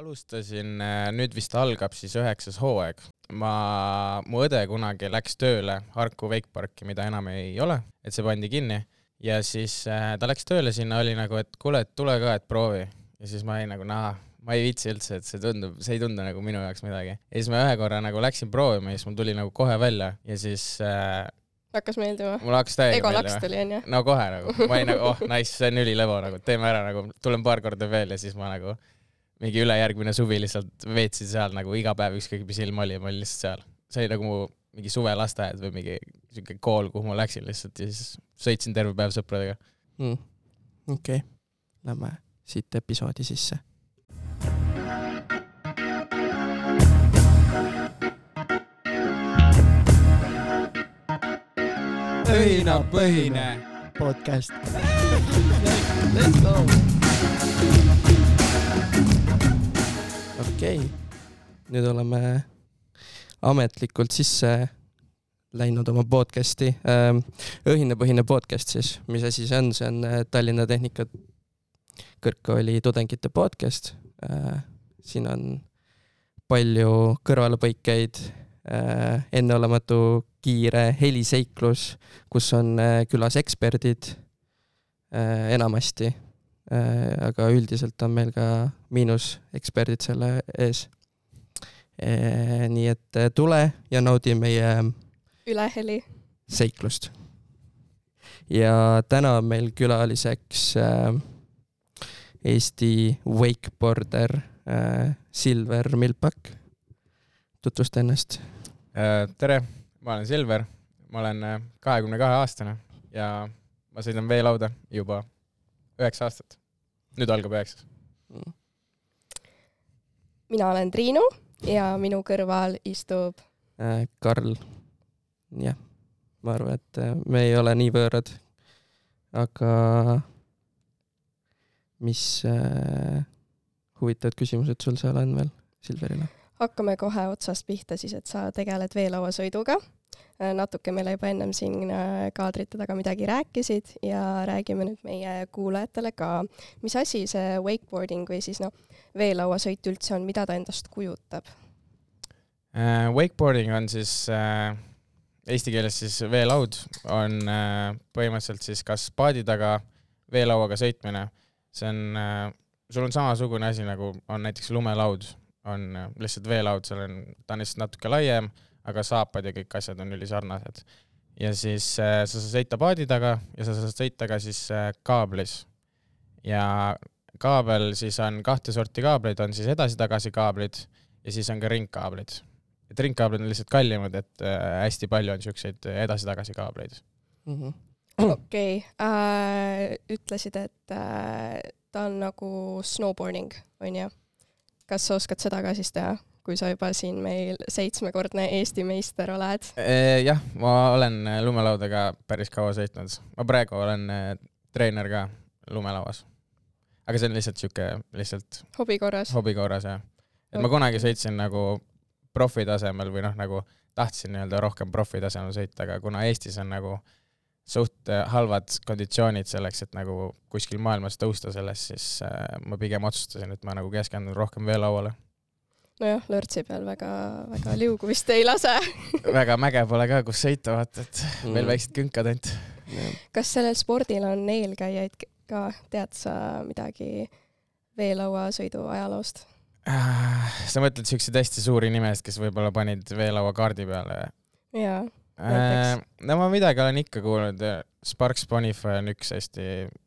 alustasin, nüüd vist algab siis üheksas hooaeg. ma, mu õde kunagi läks tööle Harku Wakeparki, mida enam ei ole, et see pandi kinni ja siis äh, ta läks tööle sinna, oli nagu, et kuule, et tule ka, et proovi. ja siis ma olin nagu, nah, ma ei viitsi üldse, et see tundub, see ei tundu nagu minu jaoks midagi. ja siis ma ühe korra nagu läksin proovima ja siis mul tuli nagu kohe välja ja siis äh, hakkas meeldima? mul hakkas täiega ego laks tuli onju? no kohe nagu, ma olin nagu, oh nice, see on ülilevo nagu, teeme ära nagu, tulen paar korda veel ja siis ma nagu mingi ülejärgmine suvi lihtsalt veetsin seal nagu iga päev, ükskõik mis ilm oli, ma olin lihtsalt seal. see oli nagu mu mingi suvelasteaed või mingi siuke kool, kuhu ma läksin lihtsalt ja siis sõitsin terve päev sõpradega mm.. okei okay., lähme siit episoodi sisse. õhinapõhine podcast. Let's go okei okay., nüüd oleme ametlikult sisse läinud oma podcast'i. Ähm, õhinapõhine podcast siis, mis asi see on, see on äh, Tallinna Tehnika Kõrgkooli tudengite podcast. Äh, siin on palju kõrvalepõikeid, äh, enneolematu kiire heliseiklus, kus on külas eksperdid enamasti aga üldiselt on meil ka miinuseksperdid selle ees. Äh, nii et äh, tule ja naudi meie üleheli seiklust. ja täna on meil külaliseks Eesti wakeboarder Silver Milpak. tutvusta ennast. tere, ma olen Silver, ma olen kahekümne kahe aastane ja ma sõidan veelauda juba üheksa aastat nüüd algab üheksas mina olen Triinu ja minu kõrval istub äh, Karl. jah, ma arvan, et äh, me ei ole nii võõrad. aga mis äh, huvitavad küsimused sul seal on veel Silverile? hakkame kohe otsast pihta siis, et sa tegeled veelauasõiduga natuke meile juba ennem siin äh, kaadrite taga midagi rääkisid ja räägime nüüd meie kuulajatele ka, mis asi see wakeboarding või siis noh, veelauasõit üldse on, mida ta endast kujutab? Uh,? Wakeboarding on siis eesti keeles siis veelaud, on põhimõtteliselt siis kas paadi taga veelauaga sõitmine, see on sul on samasugune asi, nagu on näiteks lumelaud, on lihtsalt veelaud, seal on, ta on lihtsalt natuke laiem aga saapad ja kõik asjad on ülisarnased. ja siis äh, sa saad sõita paadi taga ja sa saad sõita ka siis äh, kaablis. ja kaabel siis on kahte sorti kaableid, on siis edasi-tagasi kaablid ja siis on ka ringkaablid. et ringkaablid on lihtsalt kallimad, et äh, hästi palju on siukseid edasi-tagasi kaableid mm -hmm.. okei okay. äh,, ütlesid, et äh, ta on nagu snowboarding, onju. kas sa oskad seda ka siis teha? Kui sa juba siin meil seitsmekordne Eesti meister oled? jah, ma olen äh, lumelaudaga päris kaua sõitnud. ma praegu olen äh, treener ka lumelauas. aga see on lihtsalt sihuke, lihtsalt hobi korras? hobi korras, jah. et ma kunagi sõitsin nagu profi tasemel või noh, nagu tahtsin nii-öelda rohkem profi tasemel sõita, aga kuna Eestis on nagu suht äh, halvad konditsioonid selleks, et nagu kuskil maailmas tõusta sellest, siis ma pigem otsustasin, et ma nagu keskendun rohkem veelauale nojah, lörtsi peal väga, väga liugu vist ei lase väga mäge pole ka, kus sõita, vaata, et mm. veel väiksed künkad ainult. kas sellel spordil on eelkäijaid ka, tead sa midagi veelauasõidu ajaloost? Ah, sa mõtled siukseid hästi suuri nimesid, kes võib-olla panid veelaua kaardi peale? jaa, näiteks. no ma midagi olen ikka kuulnud, Sparks Bonify on üks hästi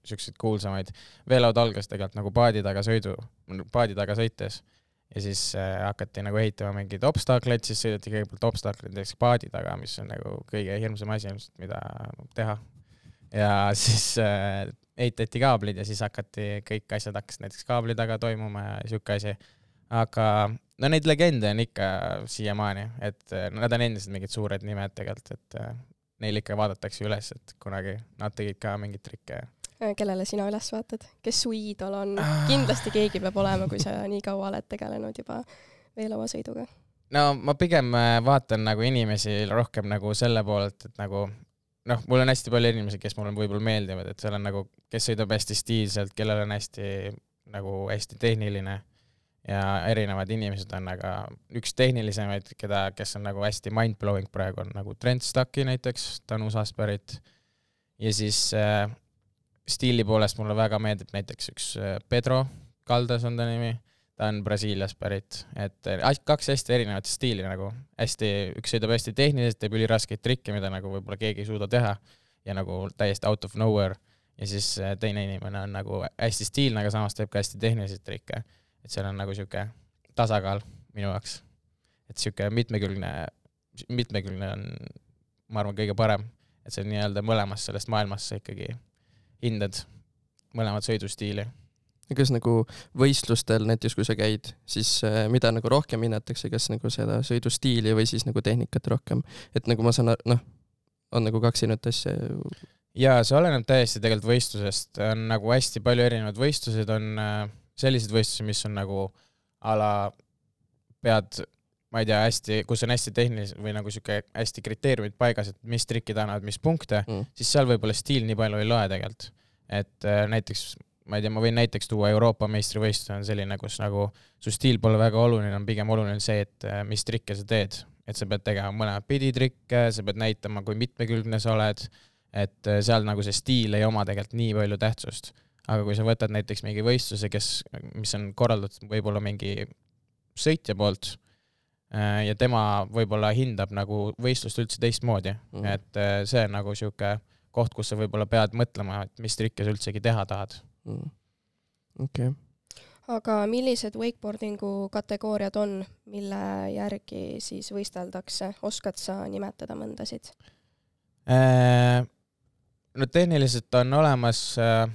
siukseid kuulsamaid. veelaud algas tegelikult nagu paadi taga sõidu, paadi taga sõites ja siis äh, hakati nagu ehitama mingeid obstaakleid, siis sõideti kõigepealt obstaakleid näiteks paadi taga, mis on nagu kõige hirmsam asi ilmselt, mida teha. ja siis äh, ehitati kaablid ja siis hakati, kõik asjad hakkasid näiteks kaabli taga toimuma ja sihuke asi. aga no neid legende on ikka siiamaani, et äh, nad on endiselt mingid suured nimed tegelikult, et neil ikka vaadatakse üles, et kunagi nad tegid ka mingeid trikke Äh, kellele sina üles vaatad, kes su iidol on? Ah. kindlasti keegi peab olema, kui sa nii kaua oled tegelenud juba veelauasõiduga. no ma pigem äh, vaatan nagu inimesi rohkem nagu selle poolelt, et nagu noh, mul on hästi palju inimesi, kes mulle võib-olla meeldivad, et seal on nagu, kes sõidab hästi stiilselt, kellel on hästi nagu hästi tehniline ja erinevad inimesed on, aga üks tehnilisemaid, keda, kes on nagu hästi mind-blowing praegu on nagu Trent Stucki näiteks, ta on USA-st pärit. ja siis äh, stiili poolest mulle väga meeldib näiteks üks äh, Pedro Caldas on ta nimi, ta on Brasiiliast pärit, et äh, kaks hästi erinevat stiili nagu, hästi, üks sõidab hästi tehniliselt, teeb üliraskeid trikke, mida nagu võib-olla keegi ei suuda teha ja nagu täiesti out of nowhere. Ja siis äh, teine inimene on nagu hästi stiilne, aga samas teeb ka hästi tehnilisi trikke. Et seal on nagu sihuke tasakaal minu jaoks. et sihuke mitmekülgne, mitmekülgne on, ma arvan, kõige parem, et see nii-öelda mõlemast sellest maailmast sa ikkagi hindad mõlemat sõidustiili. Kas nagu võistlustel näiteks, kui sa käid, siis äh, mida nagu rohkem hinnatakse, kas nagu seda sõidustiili või siis nagu tehnikat rohkem, et nagu ma saan, noh, on nagu kaks erinevat asja. jaa, see oleneb täiesti tegelikult võistlusest, on nagu hästi palju erinevaid võistluseid, on äh, selliseid võistlusi, mis on nagu a la pead, ma ei tea, hästi, kus on hästi tehnilised või nagu sihuke hästi kriteeriumid paigas, et mis trikid annavad mis punkte mm., siis seal võib-olla stiil nii palju ei loe tegelikult. et äh, näiteks, ma ei tea, ma võin näiteks tuua Euroopa meistrivõistlus on selline, kus nagu su stiil pole väga oluline, on pigem oluline see, et äh, mis trikke sa teed, et sa pead tegema mõlemat pidi trikke, sa pead näitama, kui mitmekülgne sa oled, et äh, seal nagu see stiil ei oma tegelikult nii palju tähtsust aga kui sa võtad näiteks mingi võistluse, kes, mis on korraldatud võib-olla mingi sõitja poolt ja tema võib-olla hindab nagu võistlust üldse teistmoodi mm., et äh, see on nagu sihuke koht, kus sa võib-olla pead mõtlema, et mis trikke sa üldsegi teha tahad mm.. okei okay. aga millised wakeboardingu kategooriad on, mille järgi siis võisteldakse, oskad sa nimetada mõndasid äh,? no tehniliselt on olemas äh,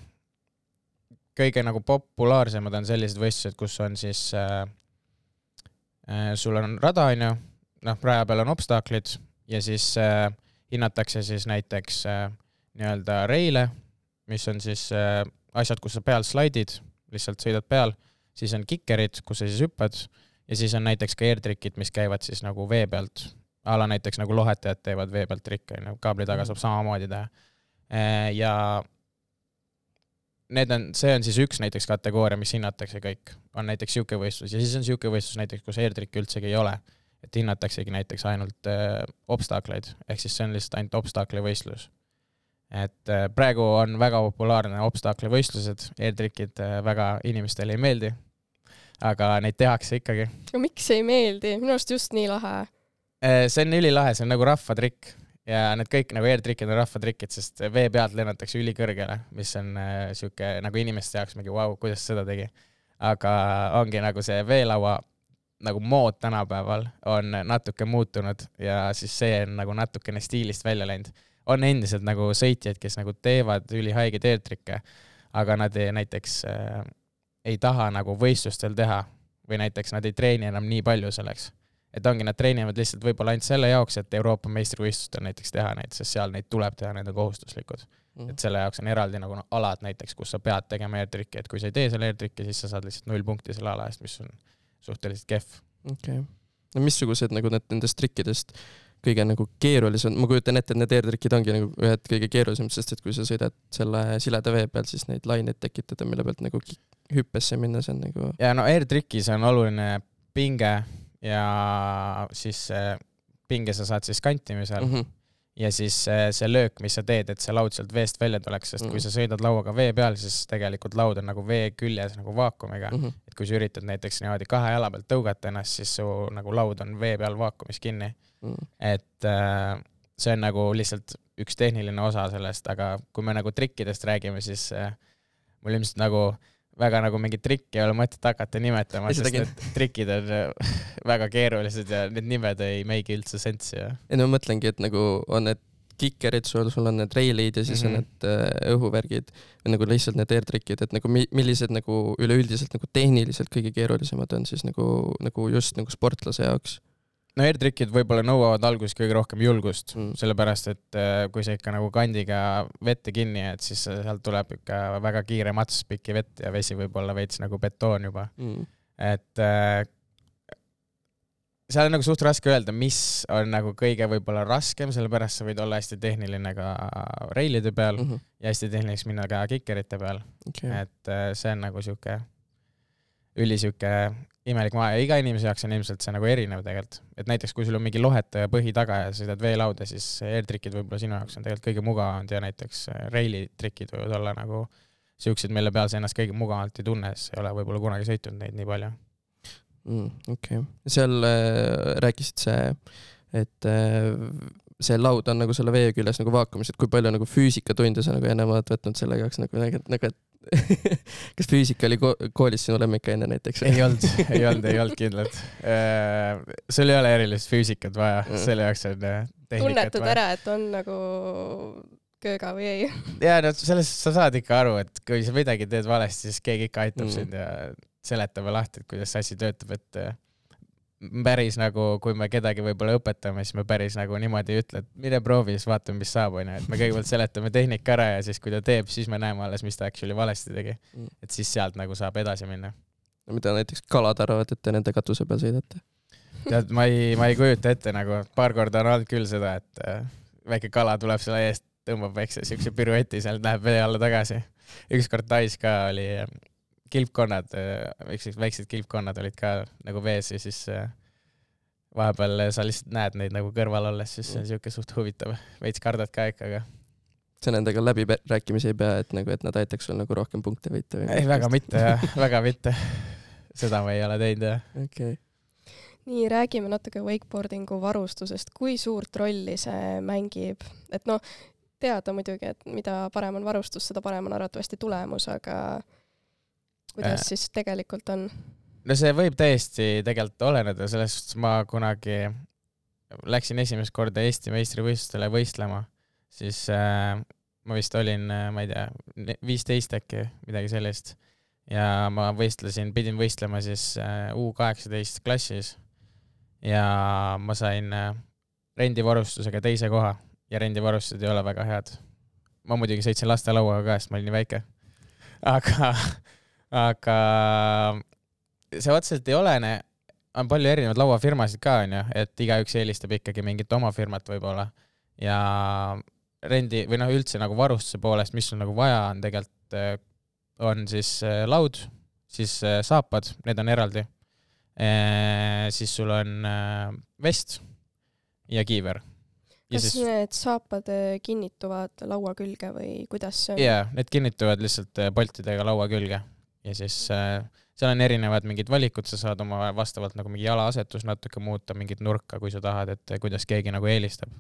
kõige nagu populaarsemad on sellised võistlused, kus on siis äh, äh, sul on rada, onju, noh, raja peal on obstaklid ja siis äh, hinnatakse siis näiteks äh, nii-öelda reile, mis on siis äh, asjad, kus sa peal slaidid, lihtsalt sõidad peal, siis on kikerid, kus sa siis hüppad. Ja siis on näiteks ka airtrickid, mis käivad siis nagu vee pealt, a la näiteks nagu lohetajad teevad vee pealt trikke, onju, kaabli taga saab samamoodi teha. Äh, ja need on, see on siis üks näiteks kategooria, mis hinnatakse kõik, on näiteks sihuke võistlus ja siis on sihuke võistlus näiteks, kus airtricki üldsegi ei ole. et hinnataksegi näiteks ainult äh, obstakleid, ehk siis see on lihtsalt ainult obstakli võistlus. et äh, praegu on väga populaarne obstakli võistlused, airtrickid äh, väga inimestele ei meeldi. aga neid tehakse ikkagi. miks ei meeldi, minu arust just nii lahe äh,. see on ülilahe, see on nagu rahvatrikk ja need kõik nagu airtrickid on rahvatrikid, sest vee pealt lennatakse ülikõrgele, mis on äh, sihuke nagu inimeste jaoks mingi vau wow,, kuidas seda tegi. aga ongi nagu see veelaua nagu mood tänapäeval on natuke muutunud ja siis see on nagu natukene stiilist välja läinud. on endiselt nagu sõitjaid, kes nagu teevad ülihaigeid airtrikke, aga nad ei, näiteks äh, ei taha nagu võistlustel teha või näiteks nad ei treeni enam nii palju selleks et ongi, nad treenivad lihtsalt võib-olla ainult selle jaoks, et Euroopa meistrivõistlustel näiteks teha neid, sest seal neid tuleb teha, need on kohustuslikud mm. -hmm. et selle jaoks on eraldi nagu alad näiteks, kus sa pead tegema airtricki, et kui sa ei tee selle airtricki, siis sa saad lihtsalt null punkti selle ala eest, mis on suhteliselt kehv. okei okay., no missugused nagu need nendest trikkidest kõige nagu keerulisem, ma kujutan ette, et need airtrickid ongi nagu ühed kõige keerulisemad, sest et kui sa sõidad selle sileda vee peal, siis neid laineid tekitada, mille pealt nagu hüppesse minna, see on nagu. ja no airtrickis on oluline pinge ja siis pinge sa saad siis kantimisel mm. -hmm ja siis see löök, mis sa teed, et see laud sealt veest välja tuleks, sest mm -hmm. kui mhm. sa sõidad lauaga vee peal, siis tegelikult laud on nagu vee küljes nagu vaakumiga mm. -hmm. et kui sa üritad näiteks niimoodi kahe jala pealt tõugata ennast, siis su nagu laud on vee peal vaakumis kinni mm. -hmm. et äh, see on nagu lihtsalt üks tehniline osa sellest, aga kui me nagu trikkidest räägime, siis äh, mul ilmselt nagu äh, väga nagu mingit trikki ei ole mõtet hakata nimetama, sest need trikid on äh, väga keerulised ja need nimed ei make'i üldse sense'i ja. ei no ma mõtlengi, et nagu on need kikerid sul, sul on need reilid ja siis mm -hmm. on mhm. need äh, õhuvärgid või nagu lihtsalt need airtrickid, et nagu mi, millised nagu üleüldiselt nagu tehniliselt kõige keerulisemad on siis nagu, nagu just nagu sportlase jaoks no airtrickid võib-olla nõuavad alguses kõige rohkem julgust mm., sellepärast et äh, kui sa ikka nagu kandiga vette kinni jääd, siis sealt tuleb ikka väga kiire mats pikki vett ja vesi võib olla veits nagu betoon juba mm.. et äh, seal on nagu suht raske öelda, mis on nagu kõige võib-olla raskem, sellepärast sa võid olla hästi tehniline ka reilide peal mm -hmm. ja hästi tehniliseks minna ka kikerite peal okay.. et äh, see on nagu sihuke üli sihuke imelik maa ja iga inimese jaoks on ilmselt see nagu erinev tegelikult. et näiteks kui sul on mingi lohetaja põhi taga ja sa sõidad veelauda, siis airtrikid võib-olla sinu jaoks on tegelikult kõige mugavamad ja näiteks reilitrikid võivad olla nagu siuksed, mille peal sa ennast kõige mugavamalt ei tunne, sest ei ole võib-olla kunagi sõitnud neid nii palju mm,. okei okay., seal äh, rääkisid see, et äh, see laud on nagu selle vee küljes nagu vaakumis, et kui palju nagu füüsikatunde sa nagu ennem oled võtnud selle jaoks nagu, nagu, et kas füüsika oli ko koolis sinu lemmikaine näiteks? ei olnud, ei olnud, ei olnud kindlalt. Äh, sul ei ole erilist füüsikat vaja mm., selle jaoks on äh, tunnetad ära, et on nagu kööga või ei? ja no sellest sa saad ikka aru, et kui sa midagi teed valesti, siis keegi ikka aitab mm. sind ja seletab lahti, et kuidas see asi töötab, et äh, päris nagu, kui me kedagi võib-olla õpetame, siis me päris nagu niimoodi ei ütle, et mine proovi, siis vaatame, mis saab, onju, et me kõigepealt seletame tehnika ära ja siis, kui ta teeb, siis me näeme alles, mis ta actually valesti tegi. Mm. et siis sealt nagu saab edasi minna. no mida näiteks kalad arvavad, et te nende katuse peal sõidate? tead, ma ei, ma ei kujuta ette nagu, paar korda on olnud küll seda, et äh, väike kala tuleb selle eest, tõmbab väikse siukse pirueti sealt, läheb vee alla tagasi. ükskord Tais ka oli kilpkonnad, väiksed, äh, väiksed kilpkonnad olid ka nagu vees ja siis äh, vahepeal sa lihtsalt näed neid nagu kõrval olles, siis see on mm. siuke suht huvitav, veits kardad ka ikka, aga. sa nendega läbirääkimisi ei pea, et nagu, et nad aitaks sul nagu rohkem punkte võita või? ei, väga mitte jah, väga mitte. seda ma ei ole teinud jah. okei okay nii, räägime natuke wakeboardingu varustusest, kui suurt rolli see mängib, et noh, teada muidugi, et mida parem on varustus, seda parem on arvatavasti tulemus, aga kuidas äh, siis tegelikult on? no see võib täiesti tegelikult oleneda, selles suhtes ma kunagi läksin esimest korda Eesti meistrivõistlustele võistlema, siis äh, ma vist olin, äh, ma ei tea, viisteist äkki, midagi sellist. ja ma võistlesin, pidin võistlema siis äh, U kaheksateist klassis ja ma sain äh, rendivarustusega teise koha ja rendivarustused ei ole väga head. ma muidugi sõitsin lastelauaga ka, sest ma olin nii väike. aga aga see otseselt ei olene, on palju erinevaid lauafirmasid ka, onju, et igaüks eelistab ikkagi mingit oma firmat võib-olla ja rendi või noh, üldse nagu varustuse poolest, mis sul nagu vaja on tegelikult, eh, on siis eh, laud, siis eh, saapad, need on eraldi. siis sul on vest ja kiiver. kas siis... need saapad kinnituvad laua külge või kuidas see on? jaa, need kinnituvad lihtsalt poltidega laua külge ja siis äh, seal on erinevad mingid valikud, sa saad oma vastavalt nagu mingi jalaasetus natuke muuta, mingit nurka, kui sa tahad, et kuidas keegi nagu eelistab.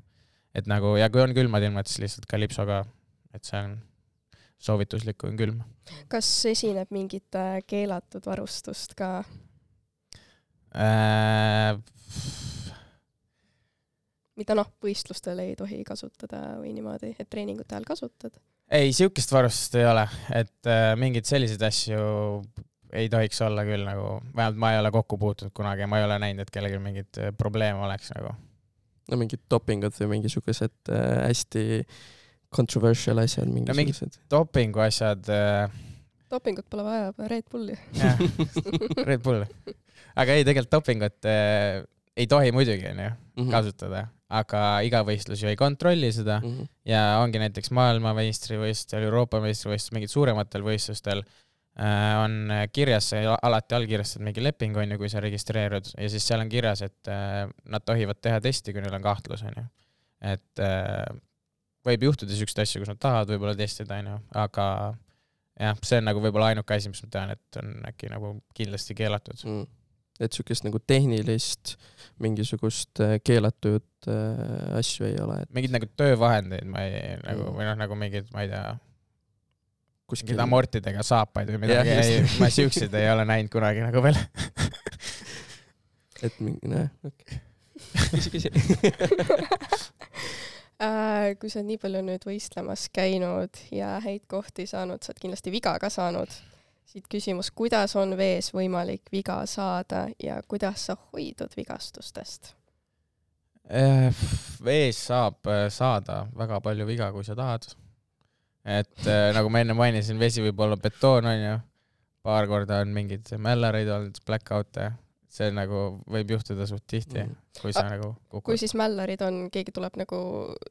et nagu ja kui on külmad ilmad, siis lihtsalt kalipsoga, et see on soovituslik, kui on külm. kas esineb mingit äh, keelatud varustust ka äh,? Mida noh, võistlustel ei tohi kasutada või niimoodi, et treeningute ajal kasutad? ei, siukest varustust ei ole, et äh, mingeid selliseid asju ei tohiks olla küll nagu, vähemalt ma ei ole kokku puutunud kunagi ja ma ei ole näinud, et kellelgi mingeid äh, probleeme oleks nagu. no mingid dopingud või mingisugused äh, hästi controversial asjad mingisugused no,. mingid dopingu asjad äh.... dopingut pole vaja, Red Bulli. jah, Red Bull. aga ei, tegelikult dopingut äh, ei tohi muidugi, onju, mhm. kasutada aga iga võistlus ju ei kontrolli seda. Mm -hmm. ja ongi näiteks maailmameistrivõistlustel, Euroopa meistrivõistlustel, mingitel suurematel võistlustel äh, on kirjas, alati allkirjastad mingi leping, on ju, kui sa registreerud. Ja siis seal on kirjas, et äh, nad tohivad teha testi, kui neil on kahtlus, on ju. et äh, võib juhtuda siukseid asju, kus nad tahavad võib-olla testida, on ju, aga jah, see on nagu võib-olla ainuke asi, mis ma tean, et on äkki nagu kindlasti keelatud. Mm et siukest nagu tehnilist mingisugust äh, keelatud äh, asju ei ole et.... mingeid nagu töövahendeid ma ei nagu või noh, nagu mingeid, ma ei tea, kuskil amortidega saapaid või midagi, ei, ma siukseid ei ole näinud kunagi nagu veel. Et mingi, nojah, okei. Küsi, küsi. Äh, kui sa nii palju nüüd võistlemas käinud ja häid kohti saanud, sa oled kindlasti viga ka saanud siit küsimus, kuidas on vees võimalik viga saada ja kuidas sa hoidud vigastustest? Eh, vees saab eh, saada väga palju viga, kui sa tahad. et eh, nagu ma enne mainisin, vesi võib olla betoon, onju. paar korda on mingeid mällareid olnud, blackout'e. see nagu võib juhtuda suht tihti mm., kui sa A, nagu kukud. kui siis mällarid on, keegi tuleb nagu,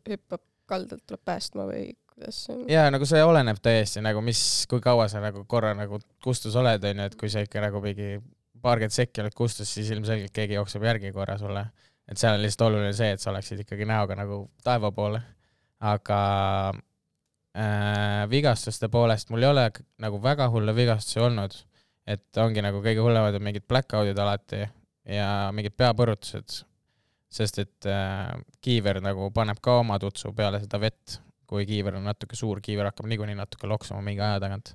hüppab kaldalt, tuleb päästma või kuidas see on? ja nagu see oleneb täiesti nagu, mis, kui kaua sa nagu korra nagu kustus oled, onju, et kui sa ikka nagu mingi paarkümmend sekki oled kustus, siis ilmselgelt keegi jookseb järgi korra sulle. et seal on lihtsalt oluline see, et sa oleksid ikkagi näoga nagu taeva poole. aga äh, vigastuste poolest mul ei ole nagu väga hulle vigastusi olnud, et ongi nagu kõige hullemad on mingid blackout'id alati ja mingid peapõrutused, sest et äh, kiiver nagu paneb ka oma tutsu peale seda vett, kui kiiver on natuke suur, kiiver hakkab niikuinii natuke loksuma mingi aja tagant.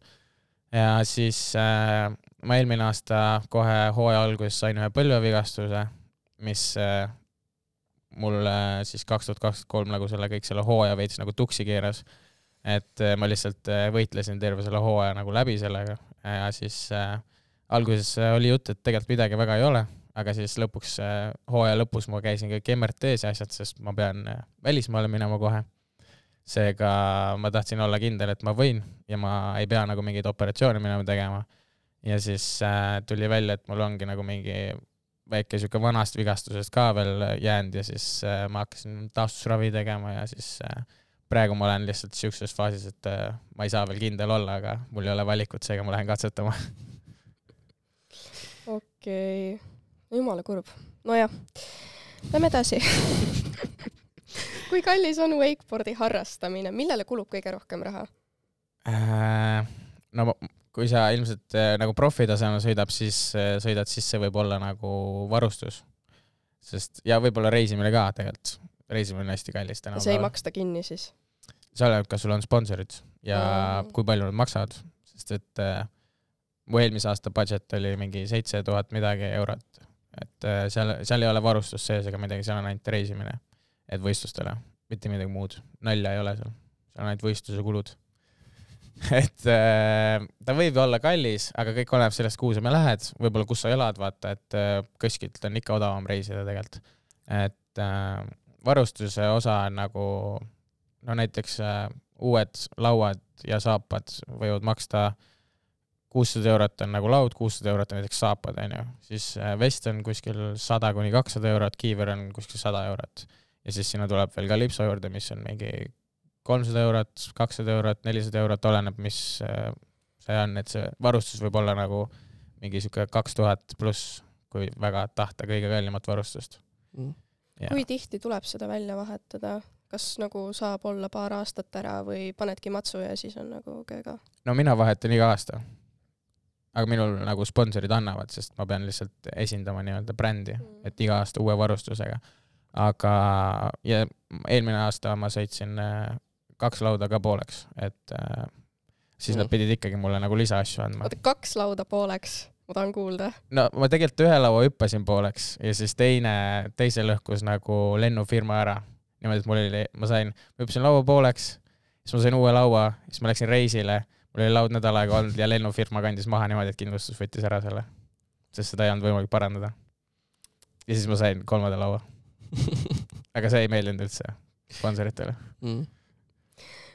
ja siis äh, ma eelmine aasta kohe hooaja alguses sain ühe põlvevigastuse, mis äh, mul äh, siis kaks tuhat kakskümmend kolm nagu selle kõik selle hooaja veits nagu tuksi keeras. et äh, ma lihtsalt äh, võitlesin terve selle hooaja nagu läbi sellega ja siis äh, alguses oli jutt, et tegelikult midagi väga ei ole aga siis lõpuks, äh, hooaja lõpus ma käisin kõik MRT-s ja asjad, sest ma pean äh, välismaale minema kohe. Seega ma tahtsin olla kindel, et ma võin ja ma ei pea nagu mingeid operatsioone minema tegema. ja siis äh, tuli välja, et mul ongi nagu mingi väike sihuke vanast vigastusest ka veel jäänud ja siis äh, ma hakkasin taastusravi tegema ja siis äh, praegu ma olen lihtsalt siukses faasis, et äh, ma ei saa veel kindel olla, aga mul ei ole valikut, seega ma lähen katsetama okei okay jumala kurb. nojah, lähme edasi kui kallis on wakeboardi harrastamine, millele kulub kõige rohkem raha äh,? no kui sa ilmselt äh, nagu profitasemel sõidab, siis äh, sõidad, siis see võib olla nagu varustus. sest ja võib-olla reisimine ka tegelikult, reisimine on hästi kallis tänapäeval. see ei maksta kinni siis? see oleneb, kas sul on sponsorid ja mm. kui palju nad maksavad, sest et äh, mu eelmise aasta budget oli mingi seitse tuhat midagi eurot et äh, seal, seal ei ole varustust sees ega midagi, seal on ainult reisimine, et võistlustele, mitte midagi muud, nalja ei ole seal, seal on ainult võistluse kulud. Et äh, ta võib olla kallis, aga kõik oleneb sellest, kuhu sa lähed, võib-olla kus sa elad, vaata, et äh, kuskilt on ikka odavam reisida tegelikult. et äh, varustuse osa on nagu no näiteks äh, uued lauad ja saapad võivad maksta kuussada eurot on nagu laud, kuussada eurot on näiteks saapad, onju, siis äh, vest on kuskil sada kuni kakssada eurot, kiiver on kuskil sada eurot. Ja siis sinna tuleb veel ka lipso juurde, mis on mingi kolmsada eurot, kakssada eurot, nelisada eurot, oleneb, mis äh, see on, et see varustus võib olla nagu mingi sihuke kaks tuhat pluss, kui väga tahta kõige kallimat varustust mm.. kui tihti tuleb seda välja vahetada? kas nagu saab olla paar aastat ära või panedki matsu ja siis on nagu kööga? no mina vahetan iga aasta aga minul nagu sponsorid annavad, sest ma pean lihtsalt esindama nii-öelda brändi, mm. et iga aasta uue varustusega. Aga, ja eelmine aasta ma sõitsin äh, kaks lauda ka pooleks, et äh, siis mm. nad pidid ikkagi mulle nagu lisaasju andma. oota, kaks lauda pooleks? ma tahan kuulda. no ma tegelikult ühe laua hüppasin pooleks ja siis teine, teise lõhkus nagu lennufirma ära. niimoodi, et mul oli, ma sain, ma hüppasin laua pooleks, siis ma sain uue laua, siis ma läksin reisile mul oli laud nädal aega olnud ja lennufirma kandis maha niimoodi, et kindlustus võttis ära selle, sest seda ei olnud võimalik parandada. ja siis ma sain kolmanda laua aga see ei meeldinud üldse sponsoritele mm.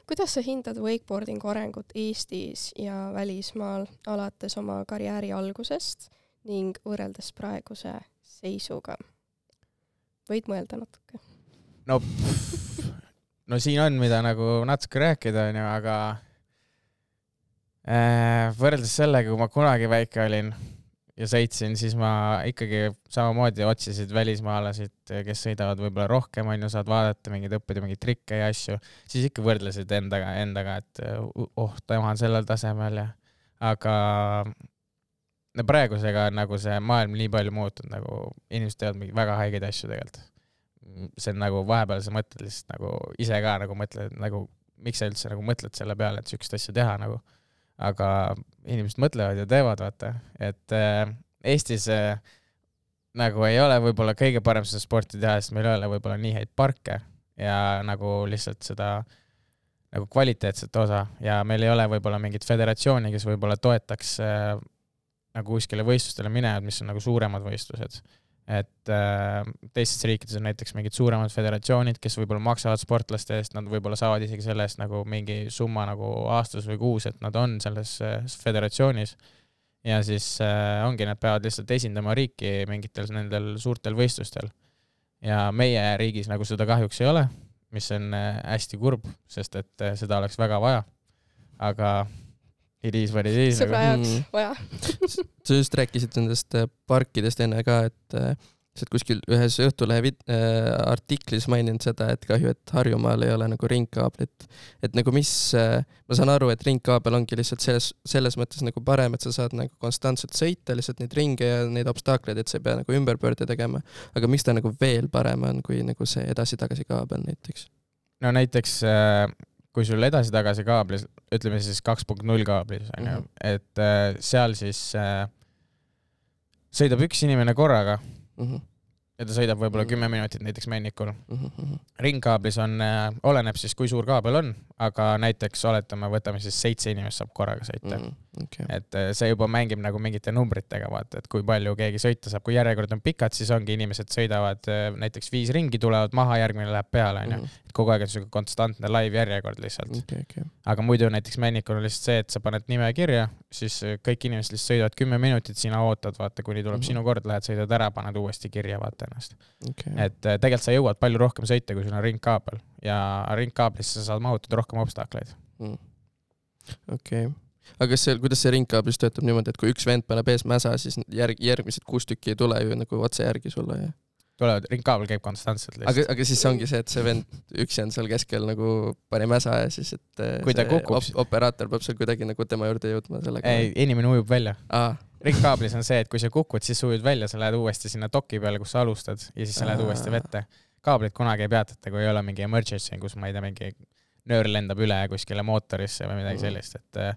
kuidas sa hindad wakeboardingu arengut Eestis ja välismaal alates oma karjääri algusest ning võrreldes praeguse seisuga? võid mõelda natuke? no, no siin on, mida nagu natuke rääkida, onju, aga Äh, võrreldes sellega, kui ma kunagi väike olin ja sõitsin, siis ma ikkagi samamoodi otsisid välismaalasid, kes sõidavad võib-olla rohkem, onju, saad vaadata mingeid, õppida mingeid trikke ja asju, siis ikka võrdlesid endaga, endaga, et oh, tema on sellel tasemel ja aga no praegusega on nagu see maailm nii palju muutunud, nagu inimesed teevad mingeid väga haigeid asju tegelikult. see on nagu vahepeal sa mõtled lihtsalt nagu ise ka nagu mõtled nagu, miks sa üldse nagu mõtled selle peale, et siukest asja teha nagu aga inimesed mõtlevad ja teevad, vaata, et äh, Eestis äh, nagu ei ole võib-olla kõige parem seda sporti teha, sest meil ei ole võib-olla nii häid parke ja nagu lihtsalt seda nagu kvaliteetset osa. Ja meil ei ole võib-olla mingit föderatsiooni, kes võib-olla toetaks äh, nagu kuskile võistlustele minevad, mis on nagu suuremad võistlused et äh, teistes riikides on näiteks mingid suuremad föderatsioonid, kes võib-olla maksavad sportlaste eest, nad võib-olla saavad isegi selle eest nagu mingi summa nagu aastas või kuus, et nad on selles äh, föderatsioonis. ja siis äh, ongi, nad peavad lihtsalt esindama riiki mingitel nendel suurtel võistlustel. ja meie riigis nagu seda kahjuks ei ole, mis on äh, hästi kurb, sest et äh, seda oleks väga vaja. aga it is what it is. sõbra jaoks Mm. vaja. sa just rääkisid nendest äh, parkidest enne ka, et äh, sa oled kuskil ühes Õhtulehe äh, artiklis maininud seda, et kahju, et Harjumaal ei ole nagu ringkaablit. et nagu mis äh,, ma saan aru, et ringkaabel ongi lihtsalt selles, selles mõttes nagu parem, et sa saad nagu konstantselt sõita lihtsalt neid ringe ja neid obstaakleid, et sa ei pea nagu ümberpöörde tegema. aga miks ta nagu veel parem on, kui nagu see edasi-tagasi kaabel näiteks? no näiteks äh, kui sul edasi-tagasi kaablis, ütleme siis kaks punkt null kaablis onju Mhm., et äh, seal siis äh, sõidab üks inimene korraga Mhm, ja ta sõidab võib-olla Mhm. kümme minutit näiteks Männikul. mhm, mhm, ringkaablis on, oleneb siis, kui suur kaabel on, aga näiteks oletame, võtame siis seitse inimest saab korraga sõita. mhm, okei, et äh, see juba mängib nagu mingite numbritega, vaata, et kui palju keegi sõita saab, kui järjekord on pikad, siis ongi inimesed sõidavad äh, näiteks viis ringi, tulevad maha, järgmine läheb peale, onju. mhm, et kogu aeg on siuke konstantne live järjekord lihtsalt. okei, okei, aga muidu näiteks Männikul on lihtsalt see, et sa paned nime kirja, siis äh, kõik inimesed lihtsalt sõidavad kümme minutit, sina ootad, vaata, kuni tuleb Mhm. sinu kord, lähed sõidad ära, paned uuesti kirja, vaata ennast. okei. et tegelikult sa jõuad palju rohkem sõita, kui sul on ringkaabel ja ringkaablisse sa saad mahutada rohkem obstakleid. Mm. okei okay., aga kas see, kuidas see ringkaablis töötab niimoodi, et kui üks vend paneb ees mäsa, siis järg, järgmised kuus tükki ei tule ju nagu otse järgi sulle ja tulevad, ringkaabel käib konstantselt aga lihtsalt., aga siis ongi see, et see vend üksi on seal keskel nagu pani mäsa ja siis, et eh, Kui ta see kukub, op operaator peab seal kuidagi nagu tema juurde jõudma sellega. ei, inimene ujub välja. aa, ringkaablis on see, et kui sa kukud, siis ujud välja, sa lähed uuesti sinna doki peale, kus sa alustad ja siis sa lähed Aa. uuesti vette. kaablit kunagi ei peatata, kui ei ole mingi emergency, kus ma ei tea, mingi nöör lendab üle kuskile mootorisse või midagi Mhm. sellist, et äh,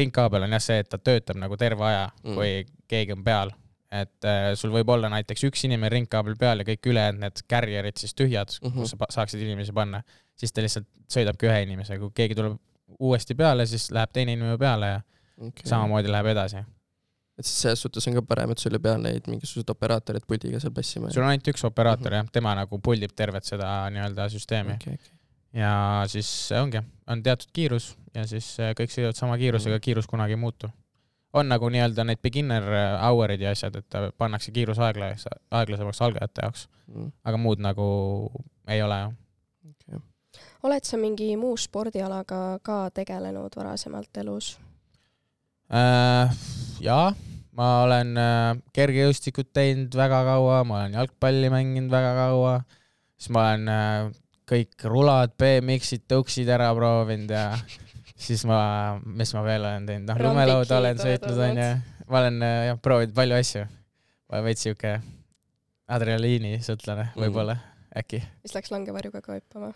ringkaabel on jah see, et ta töötab nagu terve aja, Mhm. kui keegi on peal. et äh, sul võib olla näiteks üks inimene ringkaabel peal ja kõik ülejäänud need carrier'id siis tühjad mm. -hmm. kus sa saaksid inimesi panna, siis ta lihtsalt sõidabki ühe inimesega, kui keegi tuleb uuesti peale, siis läheb teine inimene peale ja okay. samamoodi läheb edasi. et siis selles suhtes on ka parem, et sul ei pea neid mingisuguseid operaatoreid puldiga seal passima. sul on ainult üks operaator Mhm. jah, tema nagu puldib tervet seda nii-öelda süsteemi okay, okay. Ja siis ongi, on teatud kiirus ja siis äh, kõik sõidavad sama kiirusega, Mhm. kiirus kunagi ei muutu. on nagu nii-öelda need beginner hour'id ja asjad, et äh, pannakse kiirus aeglas-, aeglasemaks algajate jaoks, Mm, aga muud nagu ei ole jah. okay. oled sa mingi muu spordialaga ka tegelenud varasemalt elus? Äh, jaa, ma olen äh, kergejõustikut teinud väga kaua, ma olen jalgpalli mänginud väga kaua, siis ma olen äh, kõik rulad, BMX-id, tõuksid ära proovinud ja siis ma, mis ma veel olen teinud, noh, lumelauda olen sõitnud, onju. ma olen äh, jah, proovinud palju asju. ma olen veits siuke adrenaliinisõltlane Mm. võib-olla, äkki. mis läks langevarjuga ka hüppama,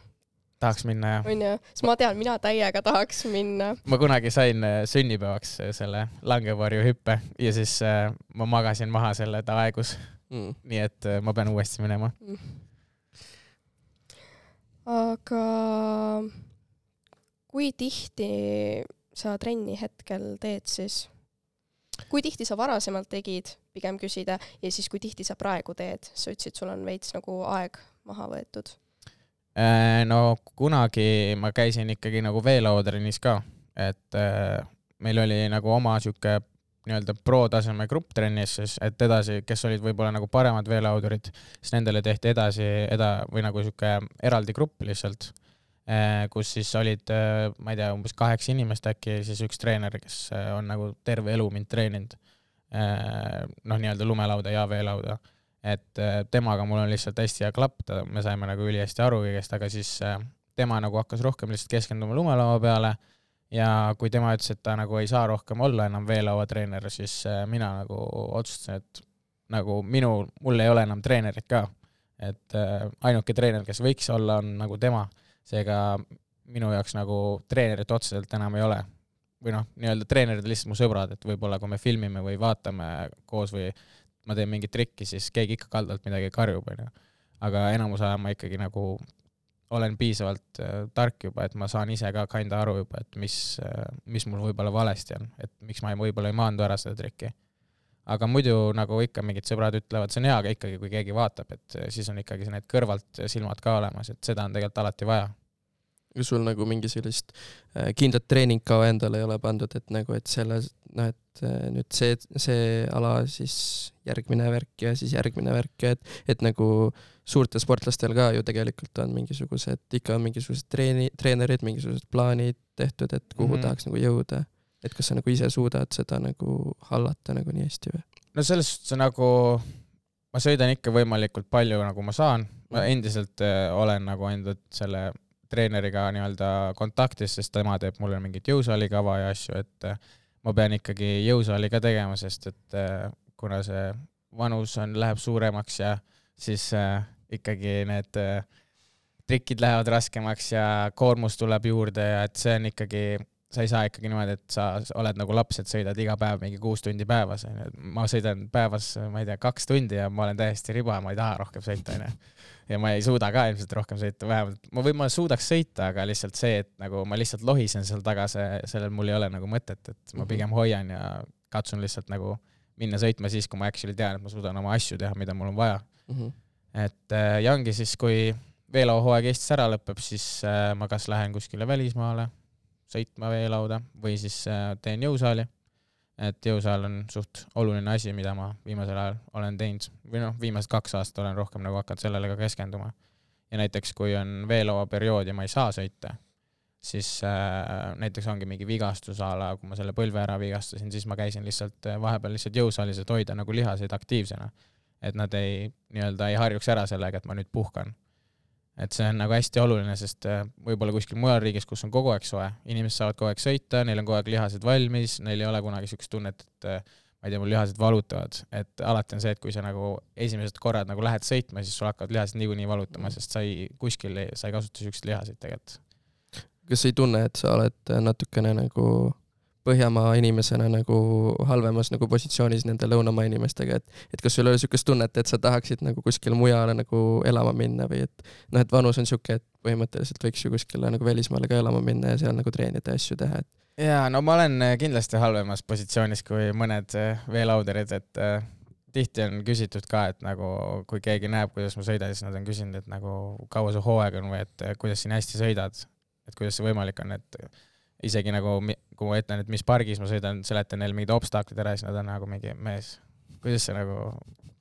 tahaks minna jah. onju, sest ma tean, mina täiega tahaks minna. ma kunagi sain äh, sünnipäevaks äh, selle langevarjuhüppe ja siis ma magasin maha selle, ta aegus, Mm. nii et ma pean uuesti minema. Aga kui tihti sa trenni hetkel teed siis? kui tihti sa varasemalt tegid, pigem küsida, ja siis kui tihti sa praegu teed, sa ütlesid, sul on veits nagu aeg maha võetud. Äh, no kunagi ma käisin ikkagi nagu veelauatrennis ka, et äh, meil oli nagu oma sihuke nii-öelda pro-taseme grupp trennis siis, et edasi, kes olid võib-olla nagu paremad veelaudurid, siis nendele tehti edasi eda- või nagu sihuke eraldi grupp lihtsalt, kus siis olid, ma ei tea, umbes kaheksa inimest äkki siis üks treener, kes äh, on nagu terve elu mind treeninud. noh, nii-öelda lumelauda ja veelauda et temaga mul on lihtsalt hästi hea klapp, ta, me saime nagu ülihästi aru kõigest, aga siis tema nagu hakkas rohkem lihtsalt keskenduma lumelaua peale ja kui tema ütles, et ta nagu ei saa rohkem olla enam veelauatreener, siis äh, mina nagu otsustasin, et nagu minu, mul ei ole enam treenerit ka. et äh, ainuke treener, kes võiks olla, on nagu tema, seega minu jaoks nagu treenerit otseselt enam ei ole. või noh, nii-öelda treenerid on lihtsalt mu sõbrad, et võib-olla kui me filmime või vaatame koos või ma teen mingit trikki, siis keegi ikka kaldalt midagi karjub, onju. aga enamus aja ma ikkagi nagu olen piisavalt äh, tark juba, et ma saan ise ka kinda aru juba, et mis äh,, mis mul võib-olla valesti on, et miks ma ei, võib-olla ei maandu ära seda trikki. aga muidu nagu ikka mingid sõbrad ütlevad, see on hea, aga ikkagi, kui keegi vaatab, et äh, siis on ikkagi need kõrvalt silmad ka olemas, et seda on tegelikult alati vaja. kas sul nagu mingi sellist äh, kindlat treeningkava endale ei ole pandud, et nagu, et selles, noh, et äh, nüüd see, see ala siis järgmine värk ja siis järgmine värk ja et, et nagu suurtel sportlastel ka ju tegelikult on mingisugused, ikka on mingisugused treeni, treenerid, mingisugused plaanid tehtud, et kuhu mm -hmm. tahaks nagu jõuda. et kas sa nagu ise suudad seda nagu hallata nagu nii hästi või? no selles suhtes nagu ma sõidan ikka võimalikult palju, nagu ma saan, ma mhm. endiselt äh, olen nagu ainult selle treeneriga nii-öelda kontaktis, sest tema teeb mulle mingit jõusaali kava ja asju, et äh, ma pean ikkagi jõusaali ka tegema, sest et äh, kuna see vanus on, läheb suuremaks ja siis äh, ikkagi need äh, trikid lähevad raskemaks ja koormus tuleb juurde ja et see on ikkagi sa ei saa ikkagi niimoodi, et sa oled nagu laps, et sõidad iga päev mingi kuus tundi päevas, onju. ma sõidan päevas, ma ei tea, kaks tundi ja ma olen täiesti riba, ma ei taha rohkem sõita, onju. ja ma ei suuda ka ilmselt rohkem sõita, vähemalt ma võib-olla suudaks sõita, aga lihtsalt see, et nagu ma lihtsalt lohisen seal taga, see, sellel mul ei ole nagu mõtet, et ma pigem hoian ja katsun lihtsalt nagu minna sõitma siis, kui ma actually tean, et ma suudan oma asju teha, mida mul on vaja mm. -hmm. Et äh, ja ongi siis, kui veelauhooaeg Eestis ära lõpeb, siis äh, ma kas lähen kuskile välismaale sõitma veelauda või siis äh, teen jõusaali. et jõusaal on suht oluline asi, mida ma viimasel ajal olen teinud või noh, viimased kaks aastat olen rohkem nagu hakanud sellele ka keskenduma. ja näiteks, kui on veelauaperiood ja ma ei saa sõita, siis äh, näiteks ongi mingi vigastus a la, kui ma selle põlve ära vigastasin, siis ma käisin lihtsalt vahepeal lihtsalt jõusaalis, et hoida nagu lihaseid aktiivsena. Et nad ei, nii-öelda ei harjuks ära sellega, et ma nüüd puhkan et see on nagu hästi oluline, sest äh, võib-olla kuskil mujal riigis, kus on kogu aeg soe, inimesed saavad kogu aeg sõita, neil on kogu aeg lihased valmis, neil ei ole kunagi niisugust tunnet, et äh, ma ei tea, mul lihased valutavad, et alati on see, et kui sa nagu esimesed korrad nagu lähed sõitma, siis sul hakkavad lihased niikuinii valutama, mm. sest sa ei, kuskil ei, sa ei kasuta niisuguseid lihaseid tegelikult. kas sa ei tunne, et sa oled natukene nagu Põhjamaa inimesena nagu halvemas nagu positsioonis nende lõunamaa inimestega, et, et kas sul ei ole niisugust tunnet, et sa tahaksid nagu kuskile mujale nagu elama minna või et noh, et vanus on niisugune, et põhimõtteliselt võiks ju kuskile nagu välismaale ka elama minna ja seal nagu treenida ja asju teha, et jaa, no ma olen äh, kindlasti halvemas positsioonis kui mõned äh, veelauderid, et äh, tihti on küsitud ka, et nagu kui keegi näeb, kuidas ma sõidan, siis nad on küsinud, et nagu kaua su hooaeg on või et äh, kuidas siin hästi sõidad, et kuidas see võimalik on, et isegi nagu, kui ma ütlen, et mis pargis ma sõidan, seletan neile mingid obstaklid ära, siis nad on nagu mingi mees, kuidas sa nagu,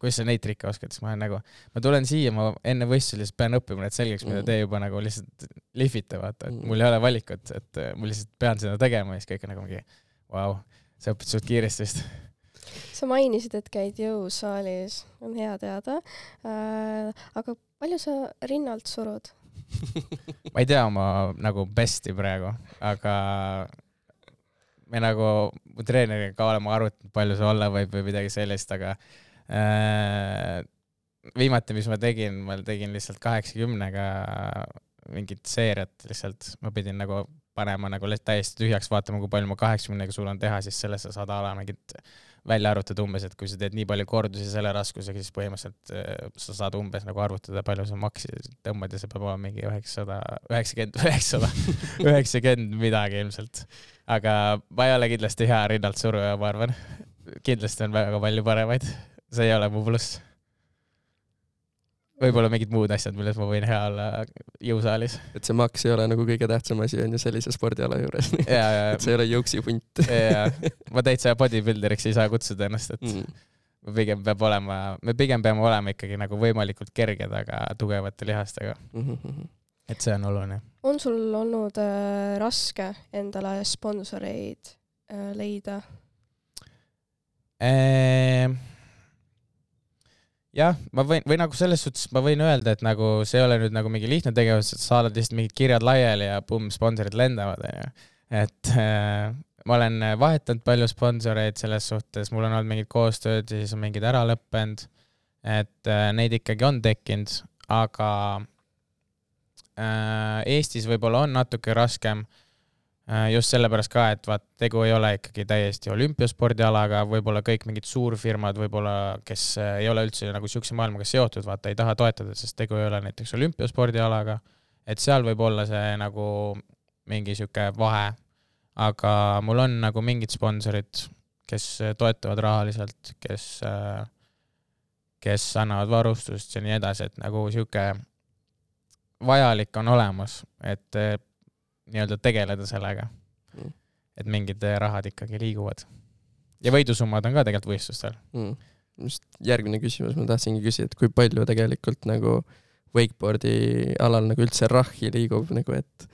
kuidas sa neid trikke oskad, siis ma olen nagu, ma tulen siia, ma enne võistlusi lihtsalt pean õppima need selgeks, mida mm. te juba nagu lihtsalt lihvite, vaata, et mul ei ole valikut, et ma lihtsalt pean seda tegema ja siis kõik on nagu mingi vau wow,, sa õpid suht kiiresti vist sa mainisid, et käid jõusaalis, on hea teada äh,. aga palju sa rinnalt surud? Ma ei tea oma nagu best'i praegu, aga me nagu mu treeneriga ka oleme arutanud, palju see olla võib või midagi sellist, aga äh, viimati, mis ma tegin, ma tegin lihtsalt kaheksakümnega mingit seeriat lihtsalt, ma pidin nagu panema nagu täiesti tühjaks, vaatama, kui palju ma kaheksakümnega suudan teha, siis sellest sa saad ala mingit välja arvutada umbes, et kui sa teed nii palju kordusi selle raskusega, siis põhimõtteliselt äh, sa saad umbes nagu arvutada, palju sa maksi tõmbad ja see peab olema mingi üheksasada, üheksakümmend, üheksasada, üheksakümmend midagi ilmselt. aga ma ei ole kindlasti hea rinnalt suruja, ma arvan. kindlasti on väga palju paremaid. see ei ole mu pluss võib-olla mingid muud asjad, milles ma võin hea olla jõusaalis. et see maks ei ole nagu kõige tähtsam asi on ju sellise spordiala juures et see ei ole jõuksihunt jaa, ma täitsa bodybuilder'iks ei saa kutsuda ennast, et mm. pigem peab olema, me pigem peame olema ikkagi nagu võimalikult kerged, aga tugevate lihastega mm. -hmm. et see on oluline. on sul olnud äh, raske endale sponsoreid äh, leida ehm...? Jah, ma võin, või nagu selles suhtes ma võin öelda, et nagu see ei ole nüüd nagu mingi lihtne tegevus, et saadad lihtsalt mingid kirjad laiali ja pumm, sponsorid lendavad, onju. et äh, ma olen vahetanud palju sponsoreid selles suhtes, mul on olnud mingid koostööd ja siis on mingid ära lõppenud. et äh, neid ikkagi on tekkinud, aga äh, Eestis võib-olla on natuke raskem just sellepärast ka, et vaat tegu ei ole ikkagi täiesti olümpiaspordialaga, võib-olla kõik mingid suurfirmad võib-olla, kes äh, ei ole üldse nagu siukse maailmaga seotud, vaata ei taha toetada, sest tegu ei ole näiteks olümpiaspordialaga. et seal võib olla see nagu mingi sihuke vahe. aga mul on nagu mingid sponsorid, kes toetavad rahaliselt, kes, äh, kes annavad varustust ja nii edasi, et nagu sihuke vajalik on olemas, et nii-öelda tegeleda sellega Mm. et mingid äh, rahad ikkagi liiguvad. ja võidusummad on ka tegelikult võistlustel. mm. just järgmine küsimus ma tahtsingi küsida, et kui palju tegelikult nagu wakeboardi alal nagu üldse rahhi liigub nagu, et,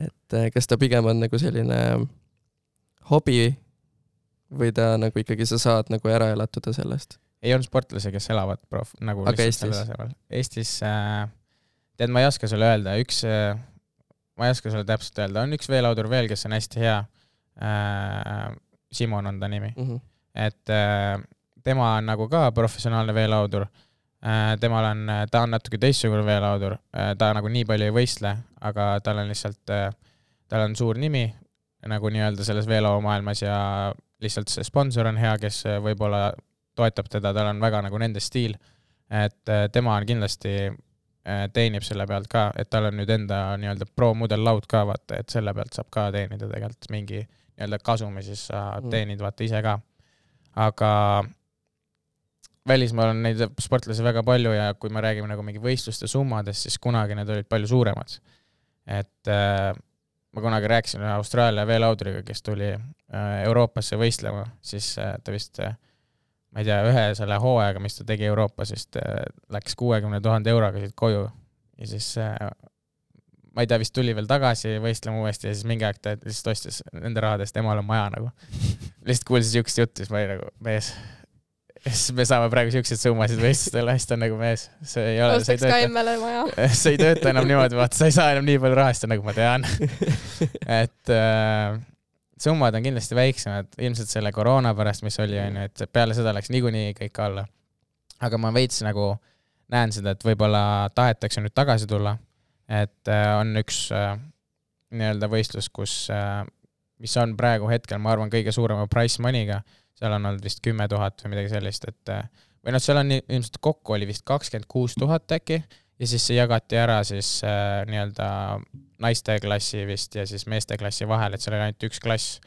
et eh, kas ta pigem on nagu selline hobi või ta nagu ikkagi sa saad nagu ära elatuda sellest? ei olnud sportlasi, kes elavad prof-, nagu Aga Eestis? Eestis äh,, tead, ma ei oska sulle öelda, üks äh,, ma ei oska sulle täpselt öelda, on üks veelaudur veel, kes on hästi hea äh,. Simon on ta nimi Mm -hmm. et äh, tema on nagu ka professionaalne veelaudur äh,. temal on, ta on natuke teistsugune veelaudur äh,, ta nagu nii palju ei võistle, aga tal on lihtsalt äh,, tal on suur nimi nagu nii-öelda selles veelaumaailmas ja lihtsalt see sponsor on hea, kes äh, võib-olla toetab teda, tal on väga nagu nende stiil. et äh, tema on kindlasti äh, teenib selle pealt ka, et tal on nüüd enda nii-öelda pro-mudel laud ka vaata, et selle pealt saab ka teenida tegelikult mingi nii-öelda kasumi, siis sa Mm. teenid vaata ise ka. aga välismaal on neid sportlasi väga palju ja kui me räägime nagu mingi võistluste summadest, siis kunagi need olid palju suuremad. et äh, ma kunagi rääkisin ühe Austraalia veelauduriga, kes tuli äh, Euroopasse võistlema, siis äh, ta vist äh, ma ei tea, ühe selle hooajaga, mis ta tegi Euroopas, vist äh, läks kuuekümne tuhande euroga siit koju ja siis äh, ma ei tea, vist tuli veel tagasi võistlema uuesti ja siis mingi aeg ta lihtsalt ostis nende rahadest emale maja nagu. lihtsalt kuulsin siukest juttu, siis ma olin nagu mees, siis me saame praegu siukseid summasid võistlustele, siis ta on nagu mees, see ei ole, ostaks ka emmele maja. see ei tööta enam niimoodi, vaata, sa ei saa enam nii palju rahastada, nagu ma tean. et äh, summad on kindlasti väiksemad, ilmselt selle koroona pärast, mis oli, onju, et peale seda läks niikuinii kõik alla. aga ma veits nagu näen seda, et võib-olla tahetakse nüüd tagasi tulla. et äh, on üks äh, nii-öelda võistlus, kus äh,, mis on praegu hetkel, ma arvan, kõige suurema price money'ga, seal on olnud vist kümme tuhat või midagi sellist, et või noh, seal on ilmselt kokku oli vist kakskümmend kuus tuhat äkki ja siis see jagati ära siis äh, nii-öelda naiste klassi vist ja siis meeste klassi vahel, et seal oli ainult üks klass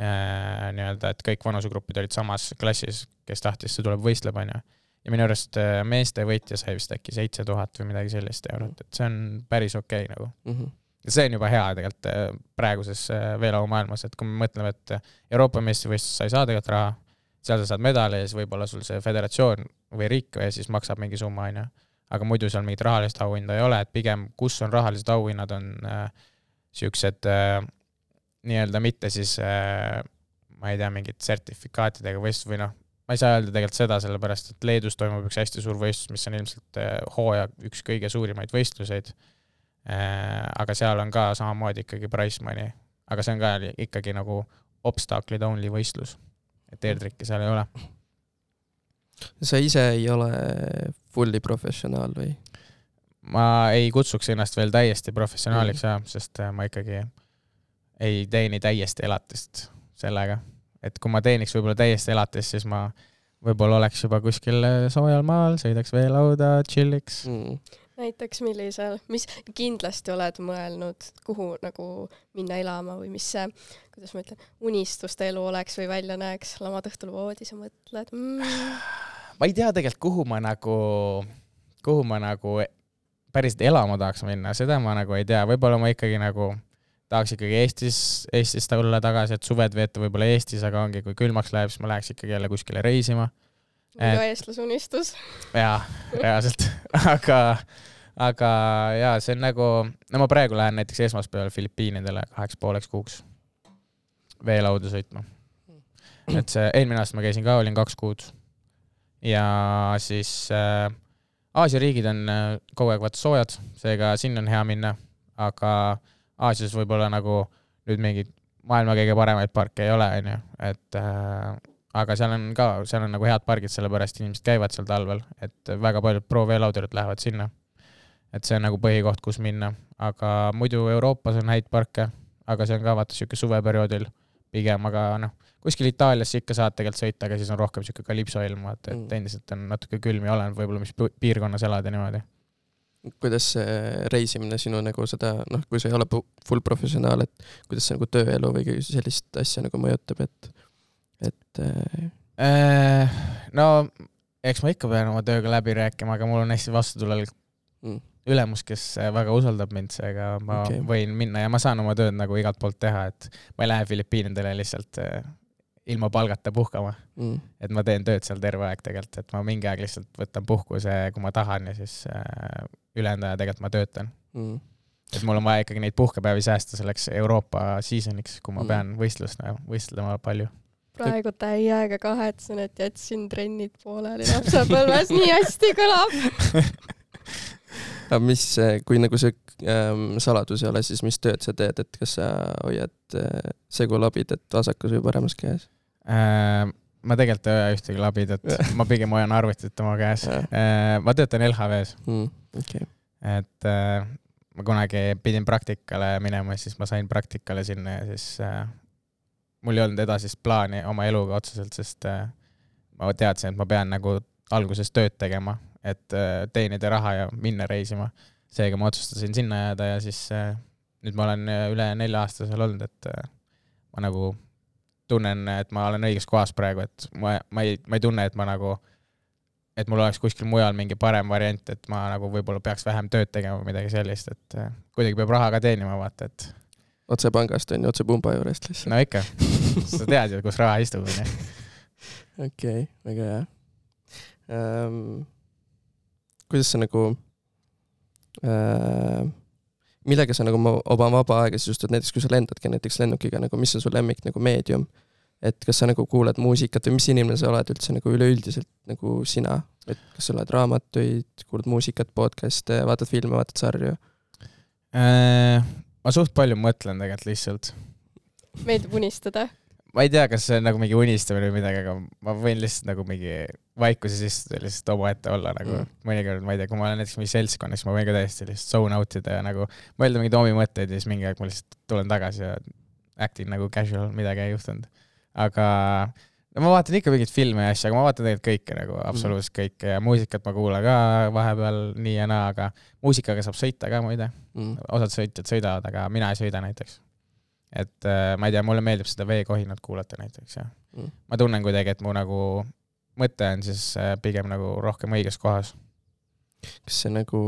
äh, nii-öelda, et kõik vanusegrupid olid samas klassis, kes tahtis, see tuleb, võistleb, onju. ja minu arust äh, meeste võitja sai vist äkki seitse tuhat või midagi sellist eurot, et see on päris okei okay, nagu. Mhm. ja see on juba hea tegelikult äh, praeguses äh, veelaumaailmas, et kui me mõtleme, et Euroopa meistrivõistluses sa ei saa tegelikult raha, seal sa saad medali ja siis võib-olla sul see föderatsioon või riik või siis maksab mingi summa, onju. Aga muidu seal mingit rahalist auhinda ei ole, et pigem kus on rahalised auhinnad, on äh, siuksed äh, nii-öelda mitte siis äh, ma ei tea, mingid sertifikaatidega võistlus või noh, ma ei saa öelda tegelikult seda, sellepärast et Leedus toimub üks hästi suur võistlus, mis on ilmselt äh, hooaja üks kõige suurimaid võistluseid Äh, aga seal on ka samamoodi ikkagi price money, aga see on ka ikkagi nagu obstacle'id only võistlus, et airtricki seal ei ole. sa ise ei ole fully professionaal või? ma ei kutsuks ennast veel täiesti professionaaliks jah, sest äh, ma ikkagi ei teeni täiesti elatist sellega, et kui ma teeniks võib-olla täiesti elatist, siis ma võib-olla oleks juba kuskil äh, soojal maal, sõidaks veelauda, chill'iks. Mm. näiteks millisel, mis kindlasti oled mõelnud, kuhu nagu minna elama või mis see, kuidas ma ütlen, unistuste elu oleks või välja näeks, lamad õhtul voodis ja mõtled mm,. Ma ei tea tegelikult, kuhu ma nagu, kuhu ma nagu päriselt elama tahaks minna, seda ma nagu ei tea, võib-olla ma ikkagi nagu tahaks ikkagi Eestis, Eestis tulla tagasi, et suved veeta võib-olla Eestis, aga ongi, kui külmaks läheb, siis ma läheks ikkagi jälle kuskile reisima. minu Et- eestlase unistus. jaa, reaalselt, aga, aga jaa, see on nagu, no ma praegu lähen näiteks esmaspäeval Filipiinidele kaheks pooleks kuuks veelauda sõitma. et see eelmine aasta ma käisin ka, olin kaks kuud. Ja siis äh, Aasia riigid on äh, kogu aeg vaata soojad, seega sinna on hea minna, aga Aasias võib-olla nagu nüüd mingeid maailma kõige paremaid parke ei ole, onju, et äh, aga seal on ka, seal on nagu head pargid, sellepärast inimesed käivad seal talvel, et väga paljud pro-veelaudurid lähevad sinna. et see on nagu põhikoht, kus minna, aga muidu Euroopas on häid parke, aga see on ka vaata sihuke suveperioodil pigem, aga noh, kuskil Itaaliasse ikka saad tegelikult sõita, aga siis on rohkem sihuke kalipso ilm, vaata, et Mm. endiselt on natuke külm ja oleneb võib-olla, mis pi- piirkonnas elad ja niimoodi. kuidas see reisimine sinu nagu seda, noh, kui sa ei ole full professionaal, et kuidas see nagu tööelu või sellist asja nagu mõjutab, et, et äh, no eks ma ikka pean oma tööga läbi rääkima, aga mul on hästi vastutulel Mm. ülemus, kes äh, väga usaldab mind, seega ma okay. võin minna ja ma saan oma tööd nagu igalt poolt teha, et ma ei lähe Filipiinidele lihtsalt äh, ilma palgata puhkama, Mm. et ma teen tööd seal terve aeg tegelikult, et ma mingi aeg lihtsalt võtan puhkuse, kui ma tahan ja siis äh, ülejäänud aja tegelikult ma töötan. Mm. et mul on vaja ikkagi neid puhkepäevi säästa selleks Euroopa season'iks, kui ma Mm. pean võistlust, võistlema palju. praegu täiega kahetsen, et jätsin trennid pooleli lapsepõlves, nii hästi kõlab. aga mis, kui nagu see ähm, saladus ei ole, siis mis tööd sa teed, et kas sa hoiad äh, segu labidat vasakus või paremas käes? Äh, ma tegelikult ei hoia ühtegi labidat, ma pigem hoian arvutit oma käes. Jah. ma töötan LHV-s, Mm. okei, et äh, ma kunagi pidin praktikale minema, siis ma sain praktikale sinna ja siis äh, mul ei olnud edasist plaani oma eluga otseselt, sest äh, ma teadsin, et ma pean nagu alguses tööd tegema, et äh, teenida raha ja minna reisima. seega ma otsustasin sinna jääda ja siis äh, nüüd ma olen äh, üle nelja aasta seal olnud, et ma nagu tunnen, et ma olen õiges kohas praegu, et ma, ma ei, ma ei tunne, et ma nagu, et mul oleks kuskil mujal mingi parem variant, et ma nagu võib-olla peaks vähem tööd tegema või midagi sellist, et kuidagi peab raha ka teenima, vaata, et otse pangast on ju, otse pumba juurest lihtsalt. no ikka, sa tead ju, kus raha istub, onju. okei, väga hea ähm,. Kuidas sa nagu äh,, millega sa nagu oma- oma vaba aega sisustad, näiteks kui sa lendadki näiteks lennukiga nagu, mis on su lemmik nagu meedium? et kas sa nagu kuulad muusikat või mis inimene sa oled üldse nagu üleüldiselt nagu sina, et kas sa loed raamatuid, kuulad muusikat, podcast'e, vaatad filme, vaatad sarju? Äh, ma suht palju mõtlen tegelikult lihtsalt. meeldib unistada. Ma ei tea, kas see on nagu mingi unistamine või midagi, aga ma võin lihtsalt nagu mingi vaikuses istuda lihtsalt omaette olla nagu Mm. mm. mõnikord, ma ei tea, kui ma olen näiteks mingi seltskonnas, ma võin ka täiesti lihtsalt zone out ida ja nagu mõelda mingeid omi mõtteid ja siis mingi aeg ma lihtsalt tulen tagasi ja actin nagu casual, midagi ei juhtunud. aga no ma vaatan ikka mingeid filme ja asju, aga ma vaatan tegelikult kõike nagu absoluutselt kõike ja muusikat ma kuulan ka vahepeal nii ja naa, aga muusikaga saab sõita ka muide. Mm. osad sõitjad sõidavad, aga mina ei sõida näiteks. Et äh, ma ei tea, mulle meeldib seda veekohinat kuulata näiteks ja Mm. ma tunnen kuidagi, et mu nagu mõte on siis äh, pigem nagu rohkem õiges kohas. kas see nagu,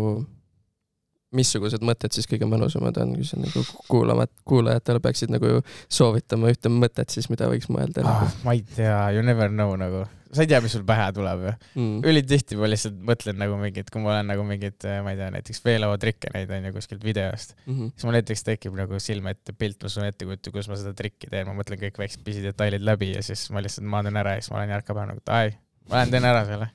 missugused mõtted siis kõige mõnusamad on, kui sa nagu kuulama, kuulajatele peaksid nagu soovitama ühte mõtet siis, mida võiks mõelda Ah, nagu. ma ei tea, you never know nagu, sa ei tea, mis sul pähe tuleb ju. mm.. ülitihti ma lihtsalt mõtlen nagu mingit, kui ma olen nagu mingit, ma ei tea, näiteks veelauatrikke neid on ju kuskilt videost, Mm -hmm. siis mul näiteks tekib nagu silme ette pilt, ma saan ette kujutada, kuidas ma seda trikki teen, ma mõtlen kõik väiksed pisidetailid läbi ja siis ma lihtsalt maandun ära ja siis ma olen järkapäev nagu davai, ma lähen teen ära selle.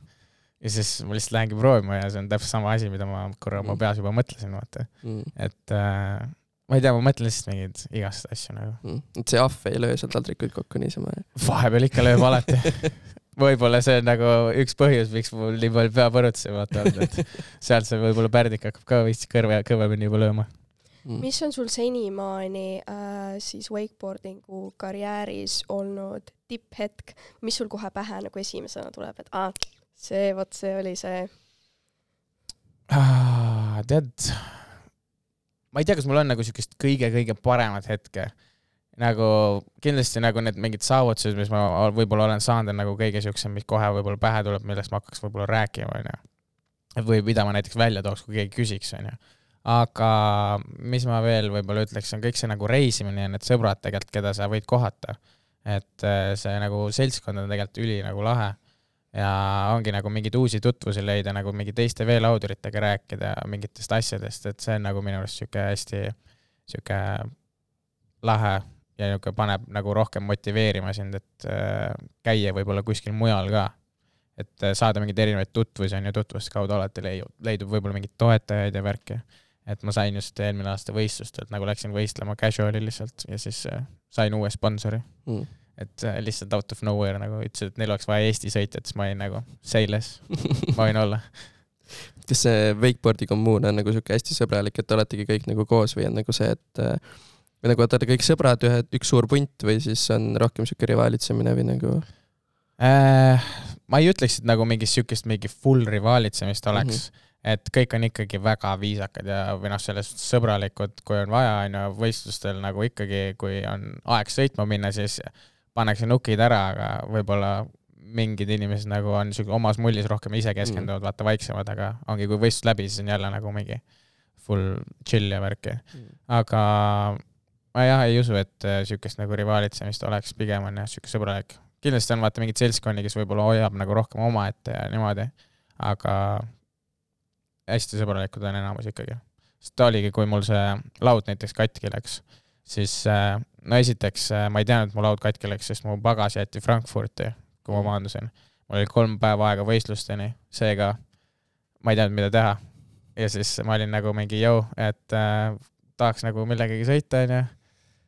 ja siis ma lihtsalt lähengi proovima ja see on täpselt sama asi, mida ma korra oma Mm. peas juba mõtlesin, vaata. Mm. et äh, ma ei tea, ma mõtlen lihtsalt mingeid igast asju nagu. Mm. et see ahv ei löö seal taldrikuid kokku niisama. vahepeal ikka lööb alati. võib-olla see on nagu üks põhjus, miks mul nii palju pea vaata olnud, et sealt see võib-olla pärdik hakkab ka vist kõrve, kõvemini juba lööma. Mm. mis on sul senimaani äh, siis wakeboardingu karjääris olnud tipphetk, mis sul kohe pähe nagu esimesena tuleb, et aa, see, vot see oli see. Ah, tead, ma ei tea, kas mul on nagu siukest kõige-kõige paremat hetke. Nagu kindlasti nagu need mingid saavutused, mis ma võib-olla olen saanud, on nagu kõige siuksem, mis kohe võib-olla pähe tuleb, millest ma hakkaks võib-olla rääkima, onju. või mida ma näiteks välja tooks, kui keegi küsiks, onju. aga mis ma veel võib-olla ütleks, on kõik see nagu reisimine ja need sõbrad tegelikult, keda sa võid kohata. et eh, see nagu seltskond on tegelikult üli nagu lahe ja ongi nagu mingeid uusi tutvusi leida, nagu mingi teiste veelauduritega rääkida mingitest asjadest, et see on nagu minu arust sihuke hästi sihuke lahe ja niisugune paneb nagu rohkem motiveerima sind, et äh, käia võib-olla kuskil mujal ka. et äh, saada mingeid erinevaid tutvusi on ju, tutvuste kaudu alati leiub, leidub võib-olla mingeid toetajaid ja värki. et ma sain just eelmine aasta võistlustelt nagu läksin võistlema casual'i lihtsalt ja siis äh, sain uue sponsori Mm. et lihtsalt out of nowhere nagu ütlesid, et neil oleks vaja Eesti sõitjat, siis ma olin nagu say less, ma võin olla. kas see wakeboard'i kommuun on nagu sihuke hästi sõbralik, et oletegi kõik nagu koos või on nagu see, et äh, või nagu olete kõik sõbrad, ühe, üks suur punt või siis on rohkem sihuke rivaalitsemine või nagu Äh, ma ei ütleks, et nagu mingit siukest mingi full rivaalitsemist oleks mm, -hmm. et kõik on ikkagi väga viisakad ja, või noh, selles suhtes sõbralikud, kui on vaja, on ju, võistlustel nagu ikkagi, kui on aeg sõitma minna, siis pannakse nukid ära, aga võib-olla mingid inimesed nagu on siuke omas mullis rohkem ise keskenduvad mm., vaata vaiksemad, aga ongi, kui võistlus läbi, siis on jälle nagu mingi full chill ja värki mm.. aga ma jah ei usu, et äh, siukest nagu rivaalitsemist oleks, pigem on jah siuke sõbralik. kindlasti on vaata mingit seltskondi, kes võib-olla hoiab nagu rohkem omaette ja niimoodi, aga hästi sõbralikud on enamus ikkagi. sest ta oligi, kui mul see laud näiteks katki läks, siis äh, no esiteks äh, ma ei teadnud, et mu laud katki läks, sest mu pagas jäeti Frankfurti, kui ma maandusin. mul oli kolm päeva aega võistlusteni, seega ma ei teadnud, mida teha. ja siis ma olin nagu mingi jõu, et äh, tahaks nagu millegagi sõita, onju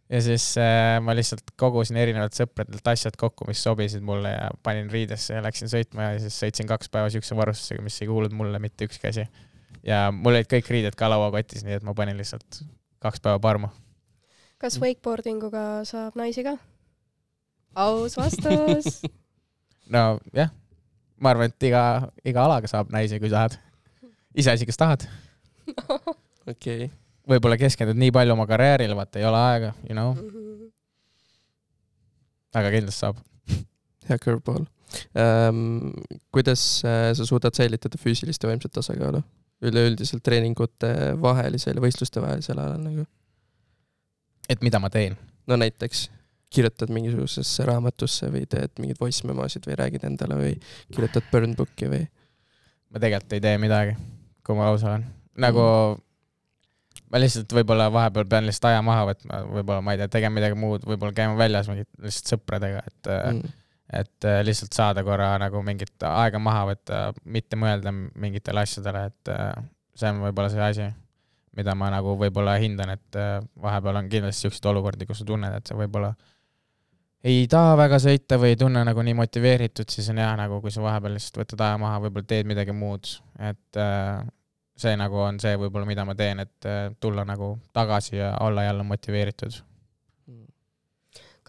ja siis äh, ma lihtsalt kogusin erinevalt sõpradelt asjad kokku, mis sobisid mulle ja panin riidesse ja läksin sõitma ja siis sõitsin kaks päeva siukse varustusega, mis ei kuulnud mulle mitte ükski asi. ja mul olid kõik riided ka lauakotis, nii et ma panin lihtsalt kaks päeva parmu. kas wakeboarding uga saab naisi ka? aus vastus nojah, ma arvan, et iga, iga alaga saab naisi, kui tahad. iseasi, kas tahad. okei okay võib-olla keskendud nii palju oma karjäärile, vaata ei ole aega, you know. -hmm. aga kindlasti saab. hea curveball ähm,. kuidas äh, sa suudad säilitada füüsilist ja vaimset tasakaalu üleüldiselt treeningute vahelisel võistluste vahelisel ajal nagu? et mida ma teen? no näiteks kirjutad mingisugusesse raamatusse või teed mingeid voice memosid või räägid endale või kirjutad burn book'i või? ma tegelikult ei tee midagi, kui ma aus olen. nagu mm ma lihtsalt võib-olla vahepeal pean lihtsalt aja maha võtma, võib-olla ma ei tea, tegema midagi muud, võib-olla käima väljas mingit lihtsalt sõpradega, et mm. et äh, lihtsalt saada korra nagu mingit aega maha võtta, mitte mõelda mingitele asjadele, et äh, see on võib-olla see asi, mida ma nagu võib-olla hindan, et äh, vahepeal on kindlasti siukseid olukordi, kus sa tunned, et sa võib-olla ei taha väga sõita või ei tunne nagu nii motiveeritud, siis on hea nagu, kui sa vahepeal lihtsalt võtad aja maha, võib-olla teed midagi muud, et see nagu on see võib-olla, mida ma teen, et äh, tulla nagu tagasi ja olla jälle motiveeritud.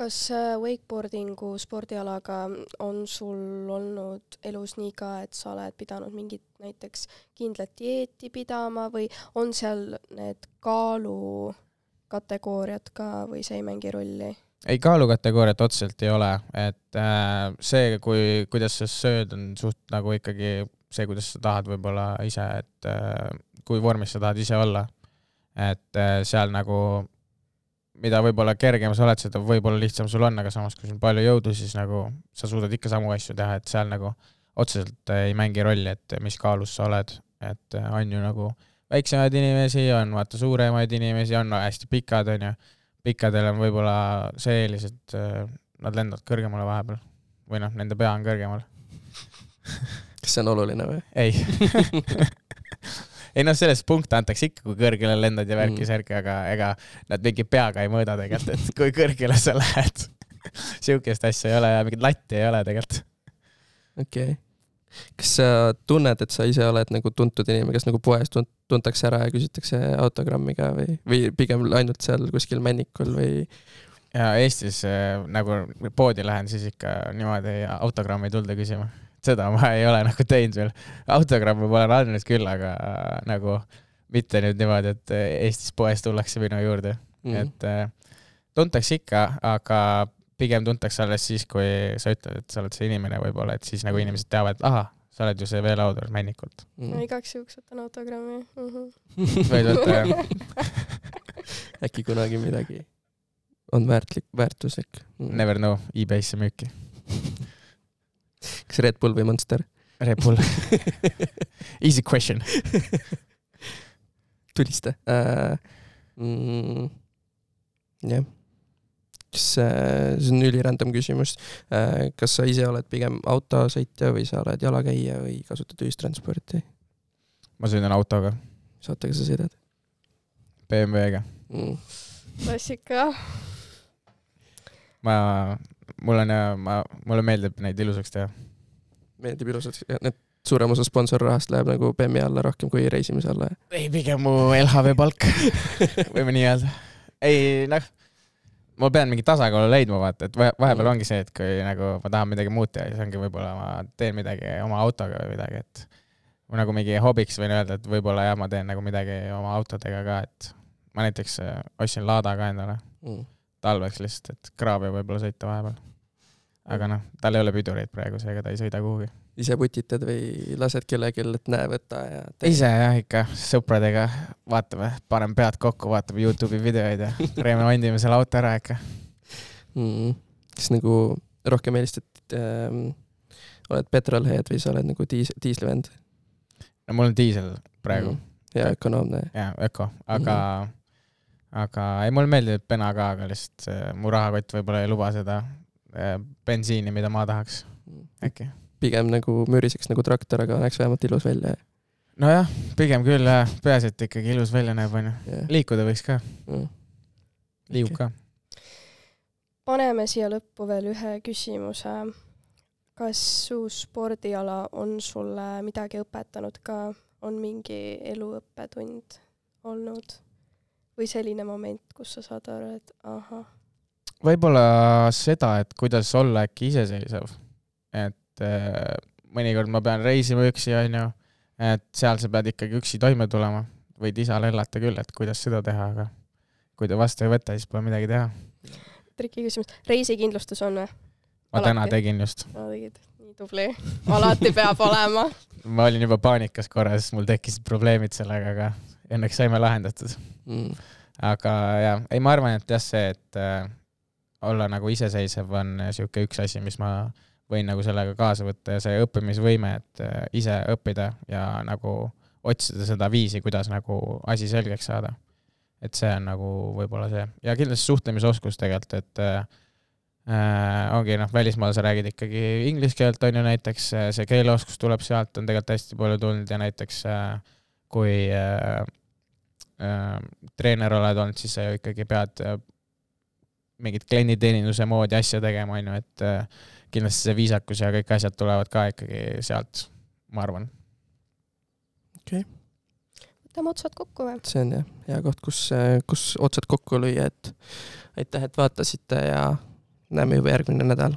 kas äh, wakeboardingu spordialaga on sul olnud elus nii ka, et sa oled pidanud mingit näiteks kindlat dieeti pidama või on seal need kaalukategooriad ka või see ei mängi rolli? ei, kaalukategooriat otseselt ei ole, et äh, see, kui, kuidas sa sööd, on suht nagu ikkagi see, kuidas sa tahad võib-olla ise, et äh, kui vormis sa tahad ise olla. et äh, seal nagu, mida võib-olla kergem sa oled, seda võib-olla lihtsam sul on, aga samas, kui sul on palju jõudu, siis nagu sa suudad ikka samu asju teha, et seal nagu otseselt ei mängi rolli, et mis kaalus sa oled, et äh, on ju nagu väiksemaid inimesi, on vaata suuremaid inimesi, on hästi pikad, on ju. pikkadel on võib-olla see eelis, et nad lendavad kõrgemale vahepeal või noh, nende pea on kõrgemal kas see on oluline või? ei ei noh, sellest punkte antakse ikka, kui kõrgele lendad ja värki-särki mm., aga ega nad mingi peaga ei mõõda tegelikult, et kui kõrgele sa lähed sihukest asja ei ole ja mingit latti ei ole tegelikult. okei okay. kas sa tunned, et sa ise oled nagu tuntud inimene, kes nagu poes tunt-, tuntakse ära ja küsitakse autogrammi ka või, või pigem ainult seal kuskil Männikul või? ja Eestis äh, nagu poodi lähen, siis ikka niimoodi autogrammi ei tulda küsima seda ma ei ole nagu teinud veel. autogramme ma olen andnud küll, aga äh, nagu mitte nüüd niimoodi, et äh, Eestis poes tullakse minu juurde mm, -hmm. et äh, tuntakse ikka, aga pigem tuntakse alles siis, kui sa ütled, et sa oled see inimene võib-olla, et siis nagu mhm. inimesed teavad, et ahah, sa oled ju see veelautor Männikult mm. -hmm. no igaks juhuks võtan autogrammi mm. -hmm. võid võtta jah äkki kunagi midagi on väärtlik, väärtuslik mm. Never know, e-base'i müüki kas Red Bull või Monster? Red Bull Easy question tulista uh,. Mm, jah. kas uh,, see on ülirandom küsimus uh,. kas sa ise oled pigem autosõitja või sa oled jalakäija või kasutad ühistransporti? ma sõidan autoga. mis autoga sa sõidad? BMW-ga mm.. klassika. ma mul on ja ma, mulle meeldib neid ilusaks teha. meeldib ilusaks, need suurem osa sponsorrahast läheb nagu BEM-i alla rohkem kui reisimise alla? ei, pigem mu LHV palk võime nii öelda. ei noh, ma pean mingi tasakaalu leidma, vaata, et vahepeal mm. ongi see, et kui nagu ma tahan midagi muud teha, siis ongi võib-olla ma teen midagi oma autoga või midagi, et nagu mingi hobiks võin öelda, et võib-olla jah, ma teen nagu midagi oma autodega ka, et ma näiteks äh, ostsin Lada ka endale mm talveks lihtsalt, et kraavi võib-olla sõita vahepeal. aga noh, tal ei ole pidureid praegu, seega ta ei sõida kuhugi. ise putitad või lased kellelgi, et näe, võta ja tee. ise jah, ikka sõpradega vaatame, paneme pead kokku, vaatame Youtube'i videoid ja remondime selle auto ära ikka. mm.. kas nagu rohkem eelistad ähm,, oled petrolhead või sa oled nagu diis-, diislivend no mul on diisel praegu mm. ja ökonoomne? ja öko, aga mm, -hmm. Aga ei, mulle meeldib pena ka, aga lihtsalt see, mu rahakott võib-olla ei luba seda äh, bensiini, mida ma tahaks äkki. pigem nagu müriseks nagu traktor, aga näeks vähemalt ilus välja nojah, pigem küll jah, peaasi, et ikkagi ilus välja näeb, onju. ja, liikuda võiks ka, mm.. liigub ka. paneme siia lõppu veel ühe küsimuse. kas su spordiala on sulle midagi õpetanud ka, on mingi eluõppetund olnud või selline moment, kus sa saad aru, et ahah, võib-olla seda, et kuidas olla äkki iseseisev. et äh, mõnikord ma pean reisima üksi, onju, et seal sa pead ikkagi üksi toime tulema. võid isale elata küll, et kuidas seda teha, aga kui ta vastu ei võta, siis pole midagi teha. trikiküsimus, reisikindlustus on või? ma täna tegin just. no tegid, nii tubli, alati peab olema. ma olin juba paanikas korra, sest mul tekkisid probleemid sellega, aga õnneks saime lahendatud. Mm. aga jaa, ei ma arvan, et jah, see, et äh, olla nagu iseseisev on sihuke üks asi, mis ma võin nagu sellega kaasa võtta ja see õppimisvõime, et äh, ise õppida ja nagu otsida seda viisi, kuidas nagu asi selgeks saada. et see on nagu võib-olla see ja kindlasti suhtlemisoskus tegelikult, et äh, äh, ongi noh, välismaal sa räägid ikkagi inglise keelt on ju näiteks, see keeleoskus tuleb sealt, on tegelikult hästi palju tulnud ja näiteks äh, kui äh, äh, treener oled olnud, siis sa ju ikkagi pead äh, mingit klienditeeninduse moodi asja tegema, on ju, et äh, kindlasti see viisakus ja kõik asjad tulevad ka ikkagi sealt, ma arvan. võtame otsad kokku või? see on jah, hea koht, kus, kus otsad kokku lüüa, et aitäh, et vaatasite ja näeme juba järgmine nädal